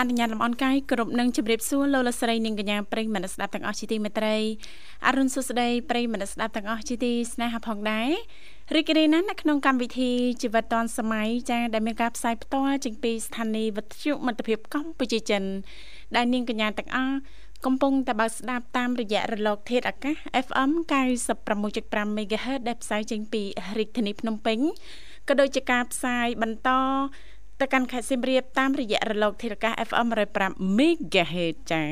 អនុញ្ញាតលំអរកាយគ្រប់នឹងជម្រាបសួរលោកលស្រីនិងកញ្ញាប្រិយមិត្តស្ដាប់ទាំងអស់ជាទីមេត្រីអរុនសុស្ដីប្រិយមិត្តស្ដាប់ទាំងអស់ជាទីស្នេហាផងដែររីករាយណាស់នៅក្នុងកម្មវិធីជីវិតឌွန်សម័យចាដែលមានការផ្សាយផ្ទាល់ចេញពីស្ថានីយ៍វិទ្យុមិត្តភាពកម្ពុជាចិន ដែលនាងកញ្ញាទាំងអស់កំពុងតែបើកស្ដាប់តាមរយៈរលក ធាតុអាកាស FM 96.5 MHz ដែលផ្សាយចេញពីរាជធានីភ្នំពេញក៏ដូចជាការផ្សាយបន្ត ទៅកាន់ខេត្តសៀមរាបតាមរយៈរលកធាតុអាកាស FM 105 MHz ចា៎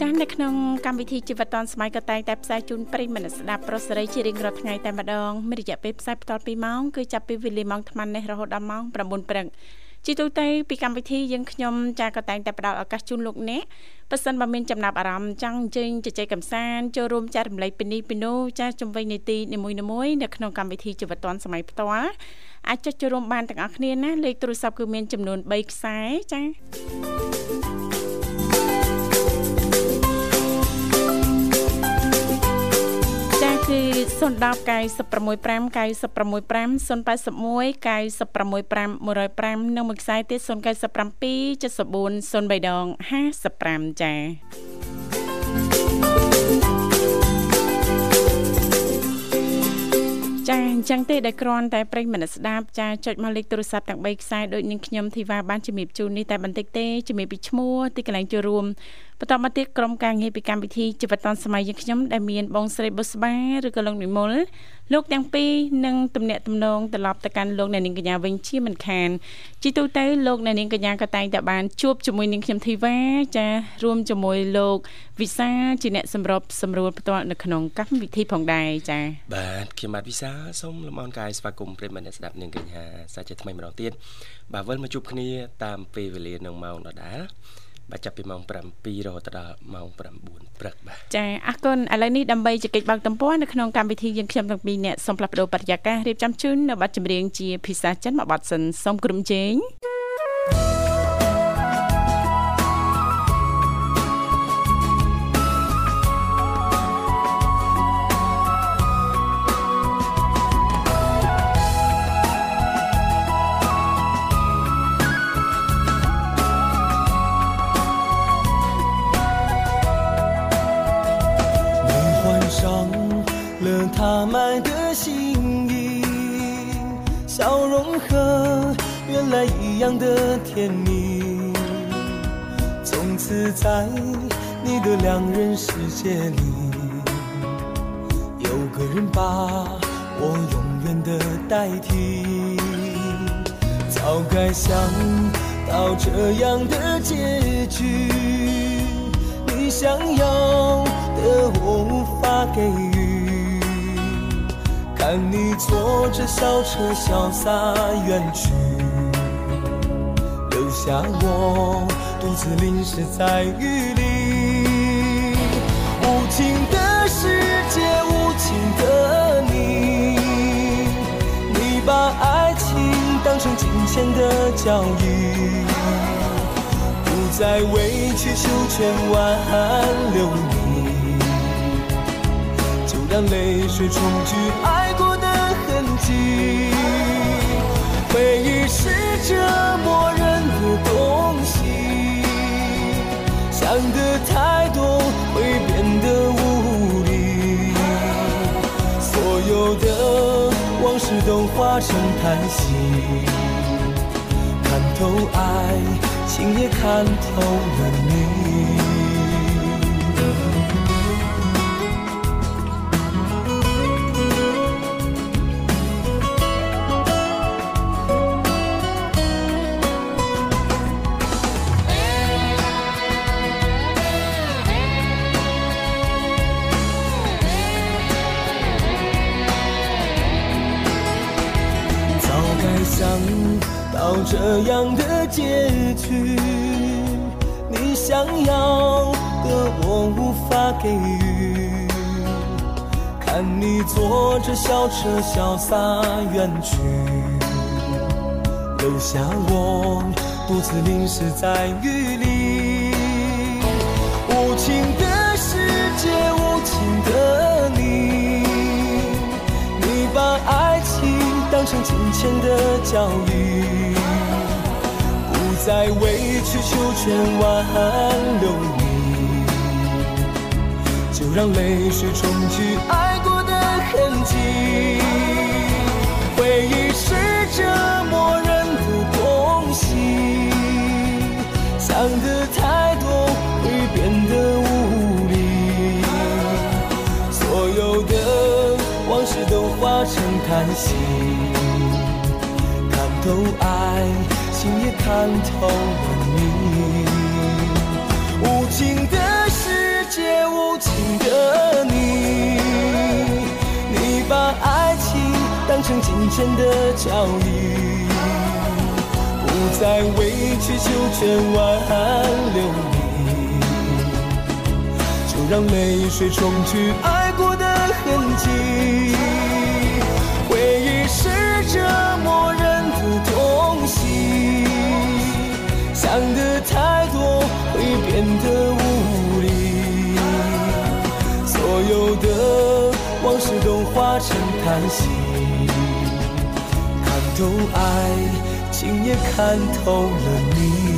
ចា៎នៅក្នុងកម្មវិធីជីវិតឌុនសម័យក៏តែងតែផ្សាយជូនប្រិយមិត្តស្ដាប់ប្រុសស្រីជារៀងរាល់ថ្ងៃតែម្ដងមានរយៈពេលផ្សាយបន្ត2ម៉ោងគឺចាប់ពីវេលាម៉ោង8:00នេះរហូតដល់ម៉ោង9:00ព្រឹក ជាទូទៅពីកម្មវិធីយើងខ្ញុំចាក៏តែងតែផ្ដល់ឱកាសជូនលោកអ្នកប៉ះសិនបើមានចំណាប់អារម្មណ៍ចង់ជើញជជែកកម្សាន្តចូលរួមចែករំលែកពីនេះពីនោះចាជំវិញនីតិនីមួយៗនៅក្នុងកម្មវិធីជីវិតឌွန်សម័យផ្ទាល់អាចចុចចូលរួមបានទាំងអស់គ្នាណាលេខទូរស័ព្ទគឺមានចំនួន3ខ្សែចា គឺ010 965 965 081 965 105និងមួយខ្សែទៀត097 74 03ដង55ចា៎ ចាអញ្ចឹងទេដែលគ្រាន់តែប្រិយមិត្តស្ដាប់ចាចុចមកលេខទូរស័ព្ទទាំង3ខ្សែដូចនឹងខ្ញុំធីវ៉ាបានជំរាបជូននេះតែបន្តិចទេជំរាបពីឈ្មោះទីកន្លែងចូលរួមបន្តមកទៀតក្រុមការងារពីកម្មវិធីជីវិតឌុនសម័យយើងខ្ញុំដែលមានបងស្រីបុស្បាឬក៏លោកនិមល លោកទាំងពីរនឹងទំនាក់ទំនងត្រឡប់ទៅកាន់លោកអ្នកនាងកញ្ញាវិញជាមិនខានជីទូទៅលោកអ្នកនាងកញ្ញាក៏តែងតែបានជួបជាមួយនឹងខ្ញុំធីវ៉ាចារួមជាមួយលោកវិសាជាអ្នកសម្របសម្រួលផ្ទាល់នៅក្នុងកម្មវិធីផងដែរចាបាទខ្ញុំបាទវិសាសូមលំអរកាយស្វាគមន៍ប្រិយមិត្តអ្នកស្ដាប់នាងកញ្ញាសាជាថ្មីម្ដងទៀតបាទវិលមកជួបគ្នាតាមពេលវេលានឹងម៉ោងដដែល បាទចាប់ពីម៉ោង7រហូតដល់ម៉ោង9ព្រឹកបាទចាអរគុណឥឡូវនេះដើម្បីជែកបើកទំព័រនៅក្នុងកម្មវិធីយើងខ្ញុំទាំងពីរអ្នកសូមផ្លាស់ប្ដូរបរិយាកាសរៀបចំជូននៅប័ណ្ណចម្រៀងជាភាសាចិនមួយប័ណ្ណសិនសូមក្រុមជេង他买的心意，笑容和原来一样的甜蜜。从此在你的两人世界里，有个人把我永远的代替。早该想到这样的结局，你想要的我无法。看你坐着小车潇洒远去，留下我独自淋湿在雨里。无情的世界，无情的你，你把爱情当成金钱的交易，不再委曲求全挽留你，就让泪水冲去爱。爱。回忆是折磨人的东西，想的太多会变得无力，所有的往事都化成叹息，看透爱情也看透了你。到这样的结局，你想要的我无法给予。看你坐着小车潇洒远去，留下我独自淋湿在雨里。无情成金钱的交易，不再委曲求全挽留你。就让泪水冲去爱过的痕迹。回忆是折磨人的东西，想的太多会变得无力，所有的往事都化成叹息。看透爱情，也看透了你，无情的世界。无情的你，你把爱情当成金钱的交易，不再委曲求全挽留你，就让泪水冲去爱过的痕迹。的无力。所有的往事都化成叹息，看透爱情，也看透了你。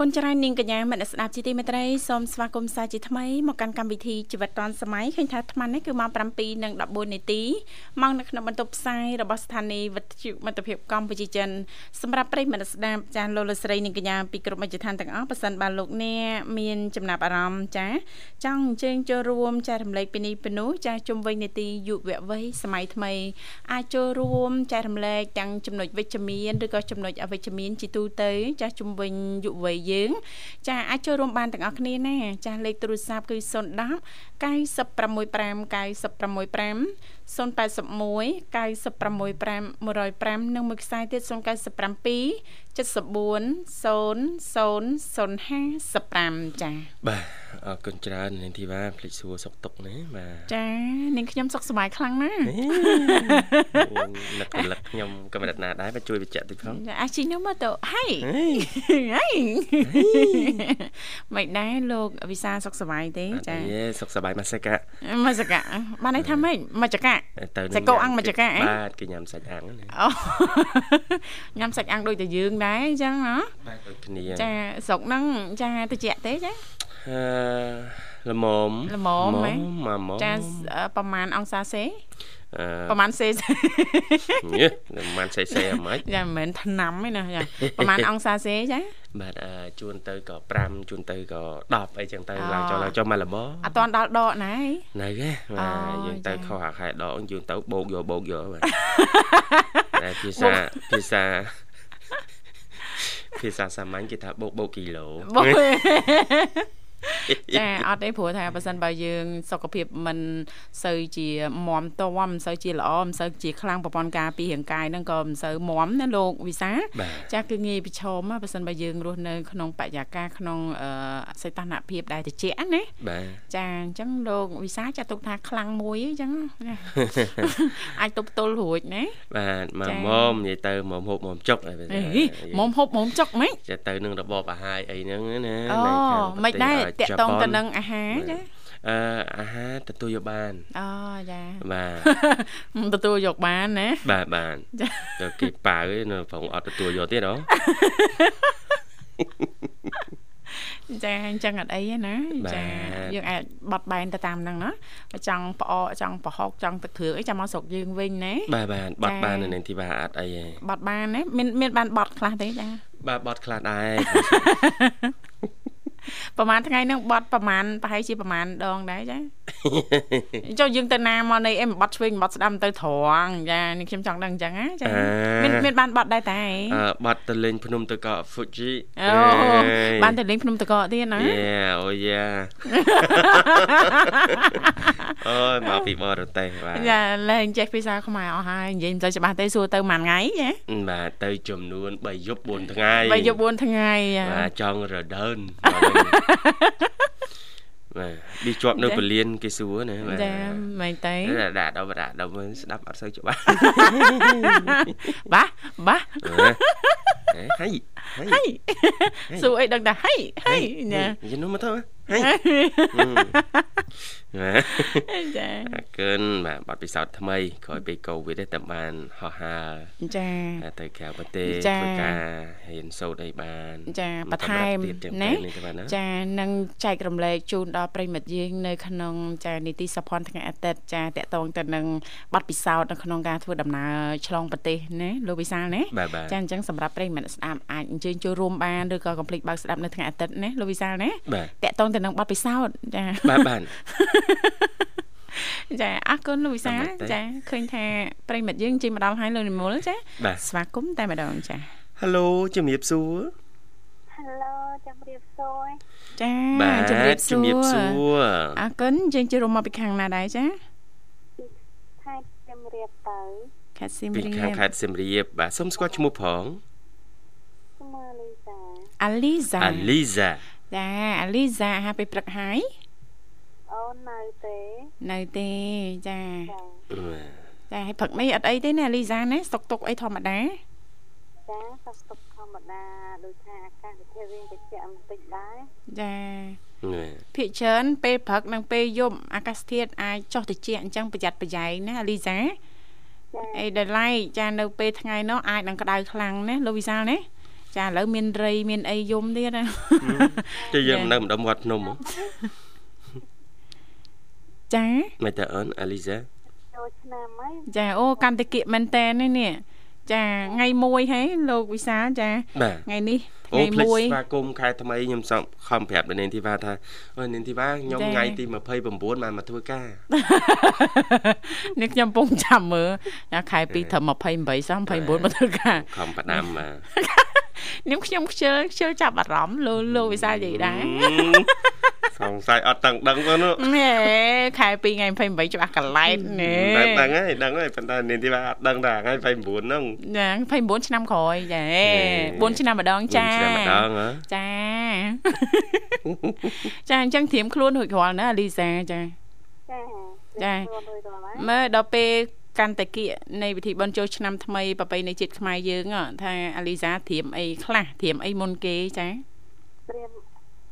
គុណច្រើននាងកញ្ញាមនស្ដាប់ជាទីមេត្រីសូមស្វាគមន៍សាជាថ្មីមកកាន់កម្មវិធីជីវិតឌွန်សម័យឃើញថាអាត្មានេះគឺម៉ោង7:14នាទីមកនៅក្នុងបន្ទប់ផ្សាយរបស់ស្ថានីយ៍វិទ្យុមិត្តភាពកម្ពុជាចិនសម្រាប់ប្រិយមិត្តស្ដាប់ចាលោកលស្រីនាងកញ្ញាពីគ្រប់មជ្ឈដ្ឋានទាំងអស់ប៉ះសិនបាទលោកអ្នកមានចំណាប់អារម្មណ៍ចាចង់អញ្ជើញចូលរួមចែករំលែកពីនេះពីនោះចាជុំវិញនីតិយុវវ័យសម័យថ្មី អាចចូលរួមចែករំលែកទាំងចំណុចវិជ្ជមានឬក៏ចំណុចអវិជ្ជមានជាទូទៅចាជុំវិញយុវវ័យយើង ចាអាចចូលរួមបានទាំងអស់គ្នាណាចាលេខទូរស័ព្ទគឺ010 965 965 081 965 105និងមួយខ្សែទៀត097 740055ចាបាទអរគុណច្រើននាងធីវ៉ាភ្លេចសួរសុខទុក្ខណាបាទចានាងខ្ញុំសុខសប្បាយខ្លាំងណាស់នឹករលឹកខ្ញុំក៏មិនណាដែរបើជួយបញ្ជាក់តិចផងអាជីនោះមកទៅហេហេមិនដែរលោកវិសាសុខសប្បាយទេចាសុខសប្បាយមកសិកាមកសិកាបានន័យថាម៉េចមកចកាទៅសាច់គោអាំងមកចកាបាទគេញ៉ាំសាច់អាំងណាអូញ៉ាំសាច់អាំងដូចតែយើងដែរអញ្ចឹងណាបាទដូចគ្នាចាស្រុកហ្នឹងចាតិចទេចាអឺល្មមល្មមហ្មងចាប្រហែលអង្សាសេប្រហែលសេញ៉េប្រហែលសេសេហ្មងចាមិនមែនឆ្នាំទេណាចាប្រហែលអង្សាសេចាបាទជួនទៅក៏5ជួនទៅក៏10អីចឹងទៅឡើងចុះឡើងចុះមកលបអត់តាន់ដល់ដកណានៅទេបាទយើងទៅខុសអាខែដកយើងទៅបោកយកបោកយកបាទតែភាសាភាសា ភាសាសាមញ្ញគេថាបោកបោកគីឡូបោក ចាអត់ទេព្រោះថាបើសិនបើយើង សុខភាពមិនសូវជាមមតមមិនសូវជាល្អមិនសូវជាខ្លាំងប្រព័ន្ធការពីរាងកាយហ្នឹងក៏មិនសូវមមណាលោកវិសាចាគឺងាយប្រឈមបើសិនបើយើងរស់នៅក្នុងបរិយាកាសក្នុងសីតុណ្ហភាពដែលត្រជាក់ណាចាអញ្ចឹងលោកវិសាចាត់ទុកថាខ្លាំងមួយអញ្ចឹងអាចទប់ទល់រួចណាបាទមកមុំនិយាយទៅមុំហូបមុំចុកមុំហូបមុំចុកហ្មងចាទៅនឹងរបបអាហារអីហ្នឹងណាអូមិនដែរតកតងទៅនឹងអាហារចាអឺអាហារទទួលយកបានអូចាបាទទទួលយកបានណាបាទបាទទៅគេប៉ាវឯនៅប្រងអត់ទទួលយកទៀតហ៎ចាអញ្ចឹងអត់អីទេណាបាទចាយើងអាចបត់បែនទៅតាមហ្នឹងណាបើចង់ផ្អកចង់ប្រហុកចង់ទឹកគ្រឿងអីចាំមកស្រុកយើងវិញណាបាទបាទបត់ចាបាននៅនឹងទីបាអត់អីទេបត់បានណាមានមានបានបត់ខ្លះទេចាបាទបត់ខ្លះដែរ ប្រហែលថ្ងៃហ្នឹងបត់ប្រហែលប្រហែលជាប្រហែលដងដែរចាចុះយើងទៅណាមកនៃអីមិនបត់ឆ្វេងមិនបត់ស្ដាំទៅត្រង់ចានេះខ្ញុំចង់ដឹងអញ្ចឹងណាចាមានមានបានបត់ដែរតែអឺបត់ទៅលេងភ្នំទៅកក Fuji អូបានទៅលេងភ្នំតកកទៀតណាយេអូយ៉ាអូយមកពីបរទេសបាទចាលេងចេះភាសាខ្មែរអស់ហើយនិយាយមិនទៅច្បាស់ទេសួរទៅមួយថ្ងៃចាបាទទៅចំនួន3យប់4ថ្ងៃបើយក4ថ្ងៃចាបាទចង់រដើនបាទវាជាប់នៅពលានគេសួរណាបាទចាមិនទេដាក់ដល់ដាក់ដល់មើលស្ដាប់អត់សូវច្បាស់បាបាហេហើយ ហើហៃសួរអីដឹងតែហៃហៃចាយនោះមកទៅហេបាទចាអរគុណបាទបទពិសោធន៍ថ្មីក្រោយពេលកូវីដតែបានហោះហើរចាទៅក្រៅប្រទេសចាធ្វើការរៀនសូត្រអីបានចាបន្ថែមទៀតចឹងណាទៅនេះទៅបានណាចានឹងចែករំលែកជូនដល់ប្រិមិត្តយើងនៅក្នុងចានីតិសភ័នថ្ងៃអាទិត្យចាតកតងទៅនឹងប័ណ្ណពិសោធន៍នៅក្នុងការធ្វើដំណើរឆ្លងប្រទេសណាលោកវិសាលណាបាទបាទចាអញ្ចឹងសម្រាប់ប្រិមិត្តស្ដាប់អាចអញ្ជើញចូលរួមបានឬក៏កុំភ្លេចបើកស្ដាប់នៅថ្ងៃអាទិត្យណាលោកវិសាលណាបាទតកតងទៅនឹងប័ណ្ណពិសោធន៍ចាបាទបាទចាអរគុណលោកវិសាលអរគុណទេចាឃើញថាប្រិមិត្តយើងជិះមកដល់ហើយលោកនិមលចាបាទស្វាគមន៍តែម្ដងចា Halo ជំរាបសួរ Hello ជំរាបសួរចាបាទជំរាបសួជំរាបសួររអរគុណយើងជិះរួមមកពីខាងណាដែរចាខេត្តជំរាបទៅខេត្តសៀមពីរាខាងបខេត្តសៀមរាបបាទសូមស្គាល់ឈ្មោះផងឈ្មោះលី សាអាលីសា Aliza ចាអាលីសាអាហាពេលព្រឹកហើយអូននៅទេនៅទេចាចាចាហើយព្រឹកនេះអត់អីទេណាអាលីសាណាស្តុកទុកអីធម្មតាចាសុខទុក្ខធម្មតាដូចថាអាកាសធាតុរៀងតិចបន្តិចដែរចាបាទភាកច្រើនពេលព្រឹកនិងពេលយប់អាកាសធាតុអាចចុះត្រជាក់អញ្ចឹងប្រយ័ត្នប្រយែងណាអាលីសាចាអីដែលឡែកចានៅពេលថ្ងៃនោះអាចនឹងក្តៅខ្លាំងណាលោកវិសាលណាចា ឥឡូវមានរៃមានអីយំទៀតណាតែយើងនៅម្ដុំវត្តភ្នំហ៎ចាមិនតើអូន Aliza ចូលឆ្នាំហើយចាអូកាន់តែគៀកមែនតែននេះនេះចាថ្ងៃមួយហេលោកវិសាលចាបាទថ្ងៃនេះអូថ្ងៃផ្លេចមួយស្វាគមន៍ខែថ្មីខ្ញុំសំខំប្រាប់ដល់នាងធីវ៉ាថាអូនាងធីវ៉ាខ្ញុំចា៎ថ្ងៃទី29បានមកធ្វើការនេះខ្ញុំពងចាំមើលចាខែ2ត្រឹម28សោះ29មកធ្វើការខំផ្ដាំបាទ នេះខ្ញុំខ្ជិលខ្ជិលចាប់អារម្មណ៍លោកលោកវិសាលនិយាយដែរសង្ស័យអត់តឹងដឹងទៅនោះណែខែ2ថ្ងៃ28ច្បាស់កឡែតណែដឹងដឹងហើយដឹងហើយប៉ុន្តែនាងធីវ៉ាអត់ដឹងតែថ្ងៃ29ហ្នឹងណា29ឆ្នាំក្រោយចាហេ4ឆ្នាំម្ដងចាឆ្នាំម្ដងហ៎ចាចាអញ្ចឹងត្រៀមខ្លួនរួចរាល់ណាអាលីសាចាចាចាខ្លួនរួចរាល់ហើយមើលដល់ពេល កាន់តែគៀកនៃពិធីបុណ្យចូលឆ្នាំថ្មីប្រពៃណីជាតិខ្មែរយើងហ៎ថាអាលីសាត្រៀមអីខ្លះត្រៀមអីមុនគេចាត្រៀម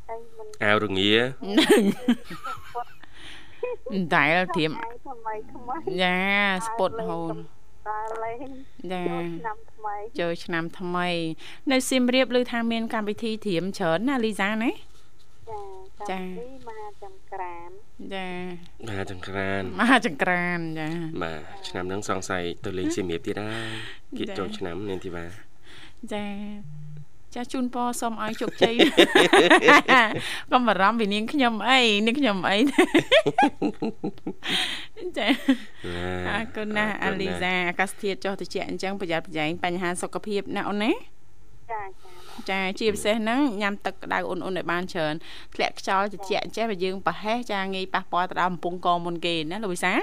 អីមិនអាវរងាមិនដែលត្រៀមអាយថ្មីថ្មីចាស្ពុតហូនដល់លេងចាចូលឆ្នាំថ្មីចូលឆ្នាំថ្មី នៅសៀមរាបឮថាមានកម្មវិធីត្រៀមច្រើនណាលីសាណា ចាចាកម្មវិធីមហាចំក្រានចាបាទចង្ក្រានមហាចង្ក្រានចាបាទឆ្នាំហ្នឹងសង្ស័យទៅលេងសៀមរាបទៀតហើយគៀកចា៎ចូលឆ្នាំនាងធីវ៉ាចាចាជូនពរសូមឲ្យជោគជ័យកុំបារម្ភពីនាងខ្ញុំអីនាងខ្ញុំអីចាអរគុណណាស់អាលីសាអាកាសធាតុចុះត្រជាក់អញ្ចឹងប្រយ័ត្នប្រយែងបញ្ហាសុខភាពណាអូនណាចាចា ចាជាពិសេសហ្នឹងញ៉ាំទឹកក្តៅអ៊ុនអ៊ុនឲ្យបានច្រើនធ្លាក់ខ្យល់ត្រជាក់ចេះបើយើងប្រហែសចាងាយប៉ះពាល់ទៅដល់កំពង់កមុនគេណាលោកវិសា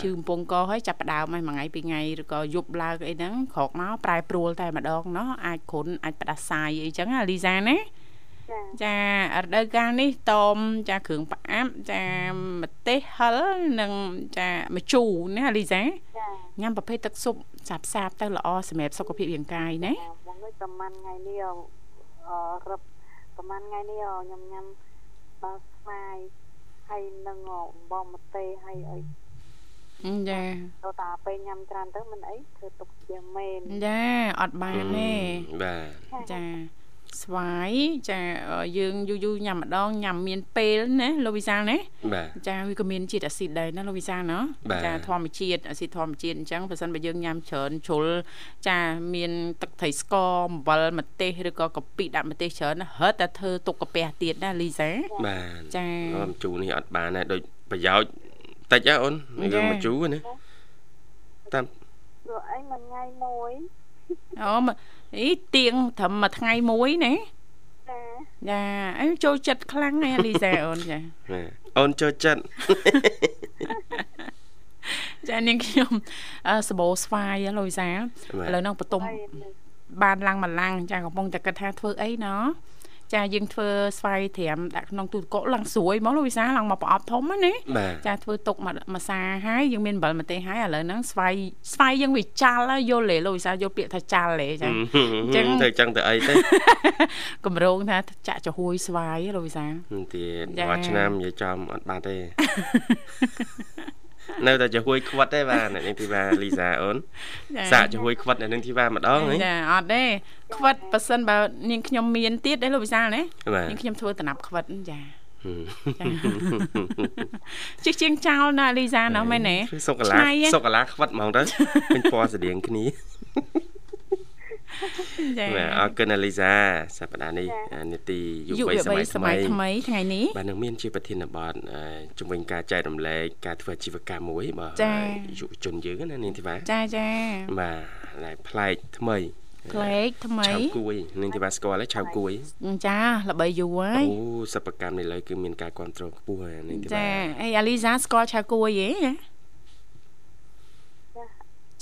ឈឺកំពង់កហើយចាប់ផ្ដើមឲ្យមួយថ្ងៃពីរថ្ងៃឬក៏យប់ឡើងអីហ្នឹងក្រោកមកប្រែប្រួលតែម្ដងណោះអាចគ្រុនអាចផ្ដាសាយអីចឹងណាលីសាណា ចាចារដូវកាលនេះតមចាគ្រឿងផ្អាប់ចាម្ទេសហិលនិងចាម្ជូរណាលីសាចាញ៉ាំប្រភេទទឹកស៊ុបសាបសាបទៅល្អសម្រាប់សុខភាពរាងកាយណាបងអើយប្រហែលថ្ងៃនេះអឺរឹបប្រហែលថ្ងៃនេះខ្ញុំញ៉ាំដល់ស្វាយហហើយនឹងអំបោម្ទេសហើយអីចាទៅតាពេលញ៉ាំច្រើនទៅមិនអីធ្វើទុកជាមែនចាអត់បានទេបាទចា ស្វាយចាយើងយូរយូរញ៉ាំម្ដងញ៉ាំមានពេលណាលោកវិសាលណាបាទចាវាក៏មានជាតិអាស៊ីតដែរណាលោកវិសាលណាបាទចាធម្មជាតិអាស៊ីតធម្មជាតិអញ្ចឹងបើសិនបើយើងញ៉ាំច្រើនជ្រុលចាមានទឹកត្រីស្ករអំបិលម្ទេសឬក៏កាពិដាក់ម្ទេសច្រើនណាហិតតែធ្វើទុកកាពះទៀតណាលីសាបាទចាអូមជូរនេះអត់បានដែរដូចប្រយោជន៍តិចហ៎អូនចារឿងមកជូរណាតាមព្រោះអីមួយថ្ងៃមួយអូមក អីទៀងត្រឹមមួយថ្ងៃមួយណាចាចាអីចូលចិត្តខ្លាំងណាស់លីសាអូនចាបាទអូនចូលចិត្តចានាងខ្ញុំអឺសបោស្វាយហ៎លោកវិសាលបាទឥឡូវហ្នឹងបន្ទុំហើយនឹងបានឡើងមកឡើងចាកំពុងតែគិតថាធ្វើអីណោះ ចាយើងធ្វើស្វាយត្រាំដាក់ក្នុងទូទឹកកកឡើងស្រួយមកលោកវិសាលឡើងមកប្រអប់ធំហ្នឹងណាបាទចាធ្វើទុកមកមួយសាហើយយើងមានអំបិលម្ទេសហើយឥឡូវហ្នឹងស្វាយស្វាយយើងវាចាល់ហើយយល់ទេលោកវិសាលយល់ពាក្យថាចាល់ទេចាចឹងទៅចឹងទៅអីទៅកម្រងថាចាក់ចំហួយស្វាយហ៎លោកវិសាលទៀតចារាល់ឆ្នាំនិយាយចំអត់បានទេ នៅតែជួយខ្វិតទេបាទអ្នកនាងធីវ៉ាលីសាអូនសាកជួយខ្វិតអ្នកនាងធីវ៉ាម្ដងហីចាអត់ទេខ្វិតប៉ះសិនបើនាងខ្ញុំមានទៀតទេលោកវិសាលណាបាទនាងខ្ញុំធ្វើតំណាប់ខ្វិតចាហឹមជិះជាងចោលណាលីសាណោះមែនទេសុកកាឡាឆ្នៃហ៎សុកកាឡាខ្វិតហ្មងទៅពេញពណ៌ស្តៀងគ្នា ចាបាទអរគុណអាលីសាសប្តាហ៍នេះនីតិយុយុវវវ័យសមវ័័យយសម័ថ្មីយថ្មីថ្ងៃនេះបាទនឹងមានជាប្រធានបទអឺជំវិញការចែករំលែកការធ្វើអាជីវកម្មមួយបាទចាយុវជនយើងណានាងធីវ៉ាចាចាបាទដែលប្លែកថ្មីផ្លេកថ្មីឆៅគួយនាងធីវ៉ាស្គាល់ទេឆៅគួយចាល្បីយូរហើយអូសិប្បកម្មនេះឡើយគឺមានការគ្រប់គ្រងខ្ពស់ហើយនាងធីវ៉ាចាអីអាលីសាស្គាល់ឆៅគួយហ៎ណា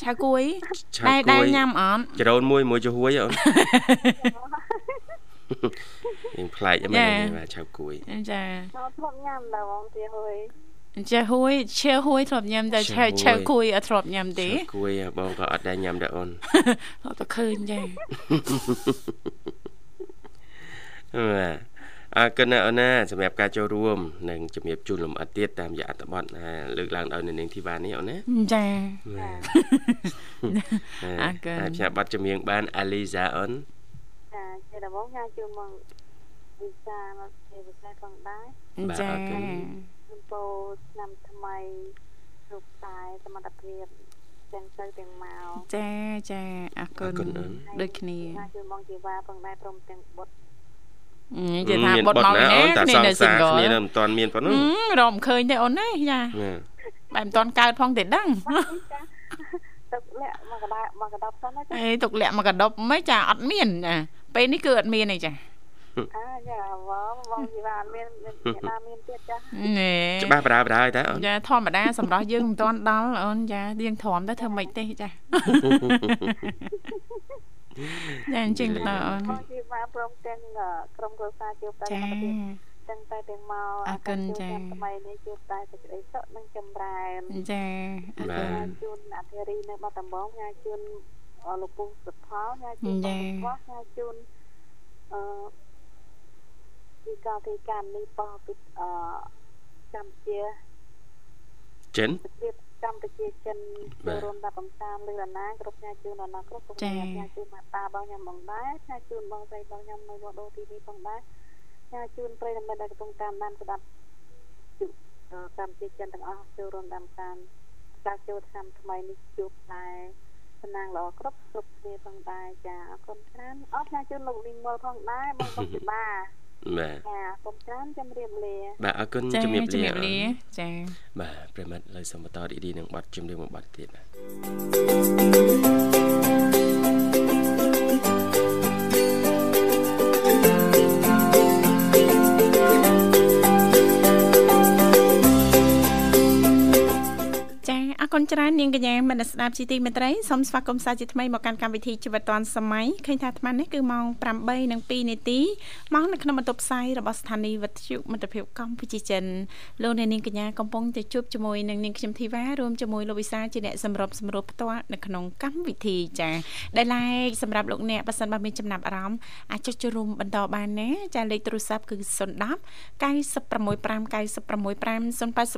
ឆៅគួយឆៅដែលគួដែលយញ៉ាំអត់ចរោនមួយមួយចំហួយអូនយើងប្លែកមែនទេបាទឆៅគួយចាមកធ្លាប់ញ៉ាំដល់បងជាហួយចាហួយឈើហួយធ្លាប់ញ៉ាំតែឆៅឆៅគួយអត់ធ្លាប់ញ៉ាំទេឆៅគួយបងក៏អត់ដែរញ៉ាំដែរអូនធ្លាប់តែឃើញចាបាទ អរគុណណាស់អូនណាសម្រាប់ការចូលរួមនិងជំរាបជូនលំអិតទៀតតាមរយៈអត្ថបទណាលើកឡើងដោយនៅនាងធីវ៉ានេះអូនណាចាបាទអរគុណហើយផ្សាយបទចម្រៀងបានអាលីសាអូនចាជាដំបងញ៉ាំជូនមកវិសាមកជាវិសាផងដែរចាចំពោះឆ្នាំថ្មីគ្រប់តែសមត្ថភាពទាំងទៅទាំងមកចាចាអរគុណដូចគ្នាញ៉ាំជូនបងជីវ៉ាផងដែរព្រមទាំងបុត្រ និយាយថាបុតមកណាណាអូនតាគ្នាសងនៅសា single គ្នានៅមិនទាន់មានប៉ុណ្ណឹងរមឃើញទេអូនណាចាណាបែបមិនតាន់កើតផងទេដឹងទឹកលាក់មកកដាមកកដាប់សិនណាចាអេទុកលាក់មកកដប់មិនចាអត់មានចាពេលនេះគឺអត់មានទេចាអាចាបងបងជីវ៉ាអត់មានអ្នកណាមានទៀតចាណែច្បាស់បដាបដាហើយតាអូនចាធម្មតាសម្រាប់យើងមិនតាន់ដល់អូនចាយើងទ្រាំទៅធ្វើម៉េចទេចា ចាអញ្ចឹងទៅអូនបងជីវ៉ាព្រមទាំងក្រុមគ្រួសារជួបតែចាសមត្ថភាពទាំងតែទាំងមកអរគុណចាថ្មីនេះជួបតែសេចក្តីសុខនិងចម្រើនចាអរគុណញ៉ាជូនអធិរីនៅបាត់ដំបងញ៉ាជូនលោកពូសុផលញ៉ាជូនចាបងវ៉ាញ៉ាជូនអឺពីកាលទីកម្មនេះបោះពីអឺកម្ពុជាចិនប្រជា កម្ពុជាចិនបាទចូលរួមដល់កំសាន្តលើអាណាគ្រប់ញ៉ាជូនដល់ណាគ្រប់គ្រប់ចាញ៉ាជូនមាតាបងញ៉ាំបងដែរញ៉ាជូនបងស្រីបងញ៉ាំនៅវត្តដូទីនេះផងដែរញ៉ាជូនប្រិយមិត្តដែលកំពុងតាមដានស្ដាប់ជអឺកម្ពុជាចិនទាំងអស់ចូលរួមតាមតាមការចូលឆ្នាំថ្មីនេះជួបតែសំណាងល្អគ្រប់គ្រប់គ្នាផងដែរចាអរគុណច្រើនអរញ៉ាជូនលោកលីងមុលផងដែរបងបងពិបា បាទចាអរគុណច្រើនជំរាបលាបាទអរគុណចាជំរាបជំលារាបលាចាបាទប្រិមិត្តលើសូមបន្តរីករាយនឹងបទជំរាបមួយបទទៀតបាទ អរគុណច្រើននាងកញ្ញាមនស្ដាប់ជីទីមេត្រីសូមស្វាគមន៍សាជាថ្មីមកកាន់កម្មវិធីជីវិតឌွန်សម័យឃើញថាអាត្មានេះគឺម៉ោង8:02នាទីមកនៅក្នុងបន្ទប់ផ្សាយរបស់ស្ថានីយ៍វិទ្យុមិត្តភាពកម្ពុជាចិនលោកអ្នកនាងកញ្ញាកំពុងតែជួបជាមួយនឹងនាងខ្ញុំធីវ៉ារួមជាមួយលោកវិសាជាអ្នកសម្របសម្រួលផ្ទាល់នៅក្នុងកម្មវិធីចាដែលឡែកសម្រាប់លោកអ្នកបើសិនបើមានចំណាប់អារម្មណ៍អាចចុចចូលរួមបន្តបានណាចាលេខទូរស័ព្ទគឺ010 965 965 081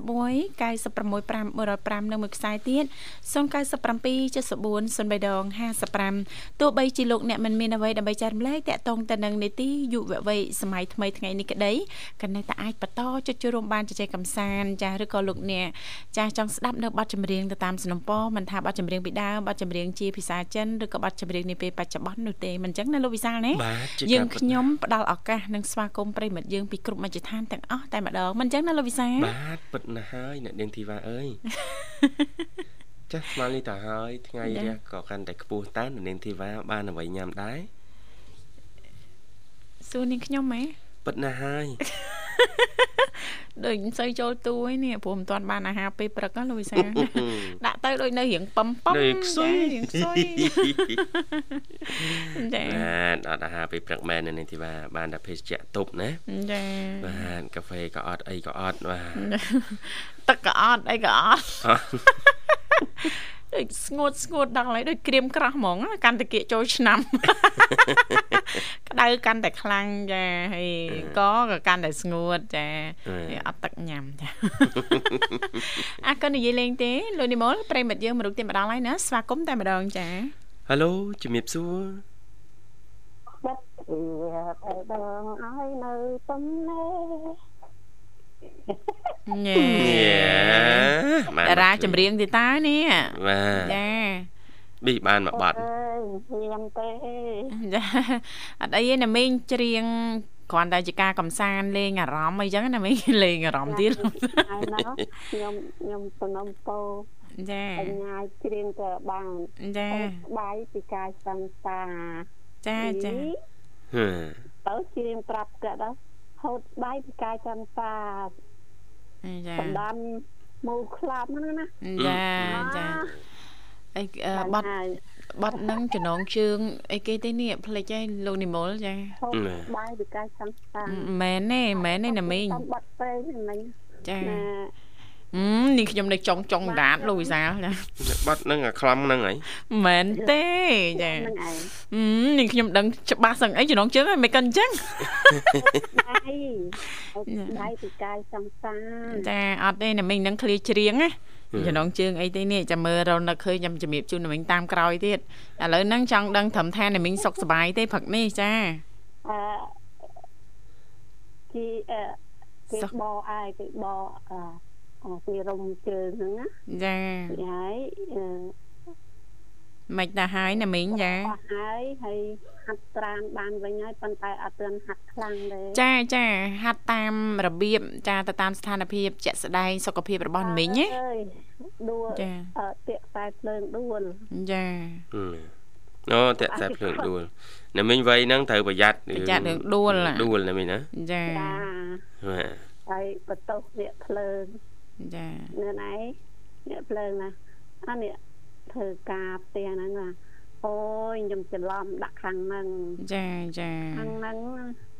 965 105និងមួយខ្សែទៀត097 74 03ដង55ទោះបីជាលោកអ្នកមិនមានអ្វីដើម្បីចែករំលែកតាក់ទងទៅនឹងនីតិយុវវ័យសម័យថ្មីថ្ងៃនេះក្តីក៏នៅតែអាចបន្តចុចចូលរួមបានជជែកកម្សាន្តចាស់ឬក៏លោកអ្នកចាស់ចង់ស្ដាប់នៅបទចម្រៀងទៅតាមសំណពមិនថាបទចម្រៀងពីដើមបទចម្រៀងជាភាសាចិនឬក៏បទចម្រៀងនាពេលបច្ចុប្បន្ននោះទេមិនអញ្ចឹងណាលោកវិសាលណាយើងខ្ញុំផ្ដល់ឱកាសនិងស្វាគមន៍ប្រិមិត្តយើងពីគ្រប់មជ្ឈដ្ឋានទាំងអស់តែម្ដងមិនអញ្ចឹងណាលោកវិសាលបាទពិតណាស់ហើយអ្នកនាងធីវ៉ាអើយចាស់ស្មាននេះទៅហើយថ្ងៃរះក៏កាន់តែខ្ពស់តើនាងធីវ៉ាបានអ្វីញ៉ាំដែរសួរនាងខ្ញុំហ៎ពិតណាស់ហើយ ដូចមិនសូវចូលទួយនេះព្រោះមិនទាន់បានអាហារពេលព្រឹកណាលោកវិសាដាក់ទៅដូចនៅរៀងប៉ឹមប៉ឹមរៀងខ្សុយរៀងខ្សុយចាបាទអត់អាហារពេលព្រឹកមែននេះទីបាទបានតែភេសជ្ជៈទប់ណាចាបាទកាហ្វេក៏អត់អីក៏អត់បាទទឹកក៏អត់អីក៏អត់ ដូចស្ងួតស្ងួតដល់ហើយដូចក្រៀមក្រោះហ្មងកាន់តែគៀកចូលឆ្នាំក្តៅកាន់តែខ្លាំងចាហើយកក៏កាន់តែស្ងួតចាអត់ទឹកញ៉ាំចាអើក៏និយាយលេងទេលោកនិមលប្រិមិត្តយើងមរុកទៀតម្ដងហើយណាស្វាគមន៍តែម្ដងចាហៅឡូជំរាបសួរបាត់វាតែដងឲ្យនៅទំនេរ ញ៉ាតារាចម្រៀងទីតើនេះបាទចាប៊ីបានមួយបាត់ហ៊ានទេចាអត់អីទេណាមីងច្រៀងគ្រាន់តែជាការកំសាន្តលេងអារម្មណ៍អីចឹងណាមីងលេងអារម្មណ៍ទៀតខ្ញុំខ្ញុំសំណុំពោចាបញ្ញាច្រៀងក៏បានចាបាយពីកាយសង្សារចាចាទៅច្រៀងប្រាប់ក៏ដល់ ហូតបាយពីកាយចន្ទសាចាបណ្ដាំមូខ្លាប់ហ្នឹងណាចាចាអីបត់បត់នឹងចំណងជើងអីគេទេនេះផ្លេចហើយលោកនិមលចាបាយពីកាយចន្ទសាមែនទេមែនទេណាមីងបត់ពេកហ្នឹងចា អឺនេះខ្ញុំនៅចុងចុងដាតលោកវិសាលចាបាត់នឹងអាខ្លំហ្នឹងហីមែនទេចាអឺនេះខ្ញុំដឹងច្បាស់សឹងអីចំណងជើងហីមិនកិនអញ្ចឹងដៃដៃពីកាយសំសាចាអត់ទេណាមីងនឹងឃ្លាច្រៀងណាចំណងជើងអីទេនេះចាំមើលរនៅឃើញខ្ញុំជំរាបជូនណាមីងតាមក្រោយទៀតឥឡូវហ្នឹងចង់ដឹងត្រឹមថាណាមីងសុខសប្បាយទេព្រឹកនេះចាអឺគេអឺគេបអអាយគេបអឺ ពីរំជើងហ្នឹងណាចាហើយមិនទៅហើយណាមីងចាហើយហើយហាត់ត្រាំបានវិញហើយប៉ុន្តែអត់ទាន់ហាត់ខ្លាំងទេចាចាហាត់តាមរបៀបចាទៅតាមស្ថានភាពជាក់ស្ដែងសុខភាពរបស់មីងណាដួលចាតាក់ខ្សែភ្លើងដួលចាអូតាក់ខ្សែភ្លើងដួលណាមីងវ័យហ្នឹងត្រូវប្រយ័ត្នប្រយ័ត្នរឿងដួលដួលណាមីងណាចាបាទហើយបន្ទោសវាភ្លើង ចានៅណៃអ្នកភ្លើងណាអានេះធ្វើការផ្ទះហ្នឹងណាអូយខ្ញុំច្រឡំដាក់ខាងហ្នឹងចាចាខាងហ្នឹង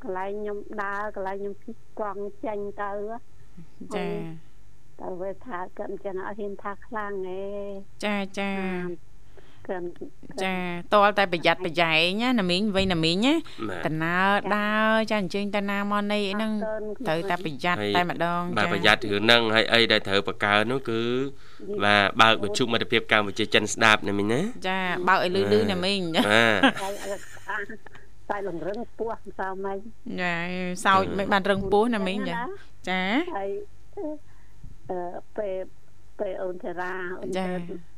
កន្លែងខ្ញុំដើរកន្លែងខ្ញុំជិះកង់ចេញទៅចាតែវាថាគាត់អញ្ចឹងអត់ហ៊ានថាខ្លាំងទេចាចាគិន ចាតលតែប្រយ័ត្នប្រយែងណាណាមីងវ័យណាមីងណាតំណើដើរចាអញ្ជើញតាណាមកនេះហ្នឹងត្រូវតែប្រយ័ត្នតែម្ដងចាបាទប្រយ័ត្នរឿងហ្នឹងហើយអីដែលត្រូវបកើនោះគឺបាទបើកវិទ្យុមិត្តភាពកម្ពុជាចិនស្ដាប់ណាមីងណាចាបើកឲ្យលឺលឺណាមីងបាទតែលងរឹងពោះសោមិនចាសោចមិនបានរឹងពោះណាមីងចាចាហើយអឺពេល ពេលអូនធារាអូន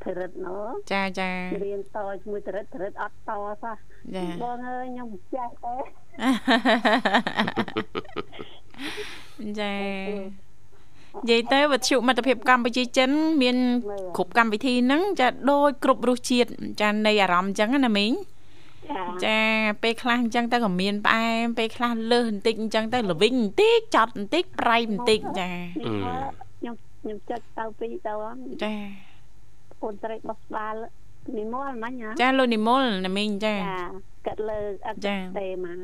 ធរិតណូចាចារៀនតជាមួយធរិតធរិតអត់តសោះចាបងអើយខ្ញុំចេះទេចានិយាយទៅវិទ្យុមិត្តភាពកម្ពុជាចិន មានគ្រប់កម្មវិធីហ្នឹងចាដូចគ្រប់រសជាតិចានៃអារម្មណ៍អញ្ចឹងណាមីងចាពេលខ្លះអញ្ចឹងទៅក៏មានផ្អែមពេលខ្លះលើសបន្តិចអញ្ចឹងទៅល្វីងបន្តិចចត់បន្តិចប្រៃបន្តិចចា ខ្ញុំខ្ញុំចុចទៅពីរទៅចាកូនស្រីបោះស្បាល់និមលមិញហ៎ចាលោកនិមលណាមីងចាចាកាត់លើអត់ចាទេមក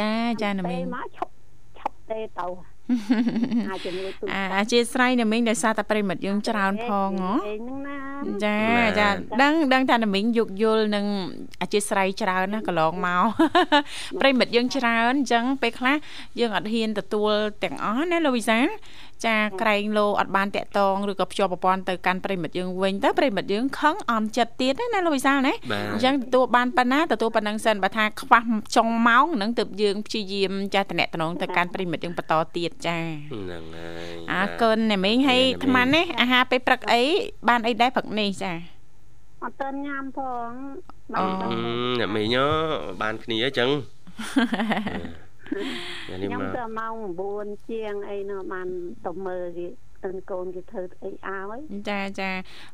ចាចាណាមីទេងមកឈប់ឈប់ទេទៅអាចជំនួយទូអាអធិស្ឋានណាមីងដោយសារតែប្រិមិត្តយើងច្រើនផងហ៎ឯងហ្នឹងណាចាបាទចាដឹងដឹងថាណាមីងយោគយល់នឹងអធិស្ឋានច្រើនណាកន្លងមកប្រិមិត្តយើងច្រើនអញ្ចឹងពេលខ្លះយើងអត់ហ៊ានទទួលទាំងអស់ណាលោកវិសាល ចាក្រែងលោអត់បានតាក់តងឬក៏ភ្ជាប់ប្រព័ន្ធទៅកាន់ប្រិមិត្តយើងវិញទៅប្រិមិត្តយើងខឹងអន់ចិត្តទៀតណាលោកវិសាលណាបាទអញ្ចឹងទទួលបានប៉ុណ្ណាទទួលប៉ុណ្ណឹងសិនបើថាខ្វះចុងម៉ោងហ្នឹងទើបយើងព្យាយាមចាស់តំណតំណងទៅកាន់ប្រិមិត្តយើងបន្តទៀតចាហ្នឹងហើយអរបាទគុណណាមីងហើយណាមីងអាត្មានេះអាហារពេលព្រឹកអីបានអីដែរព្រឹកនេះចាអត់ទាន់ញ៉ាំផងអូបានអឺទៅអ្នកមីងហ៎បានគ្នាអញ្ចឹងញ៉ាំនេះ ខ្ញុំមកទៅម៉ោង9ជាងអីនោះបានទៅមើលគេទៅកូនគេធ្វើអីឲ្យចាចា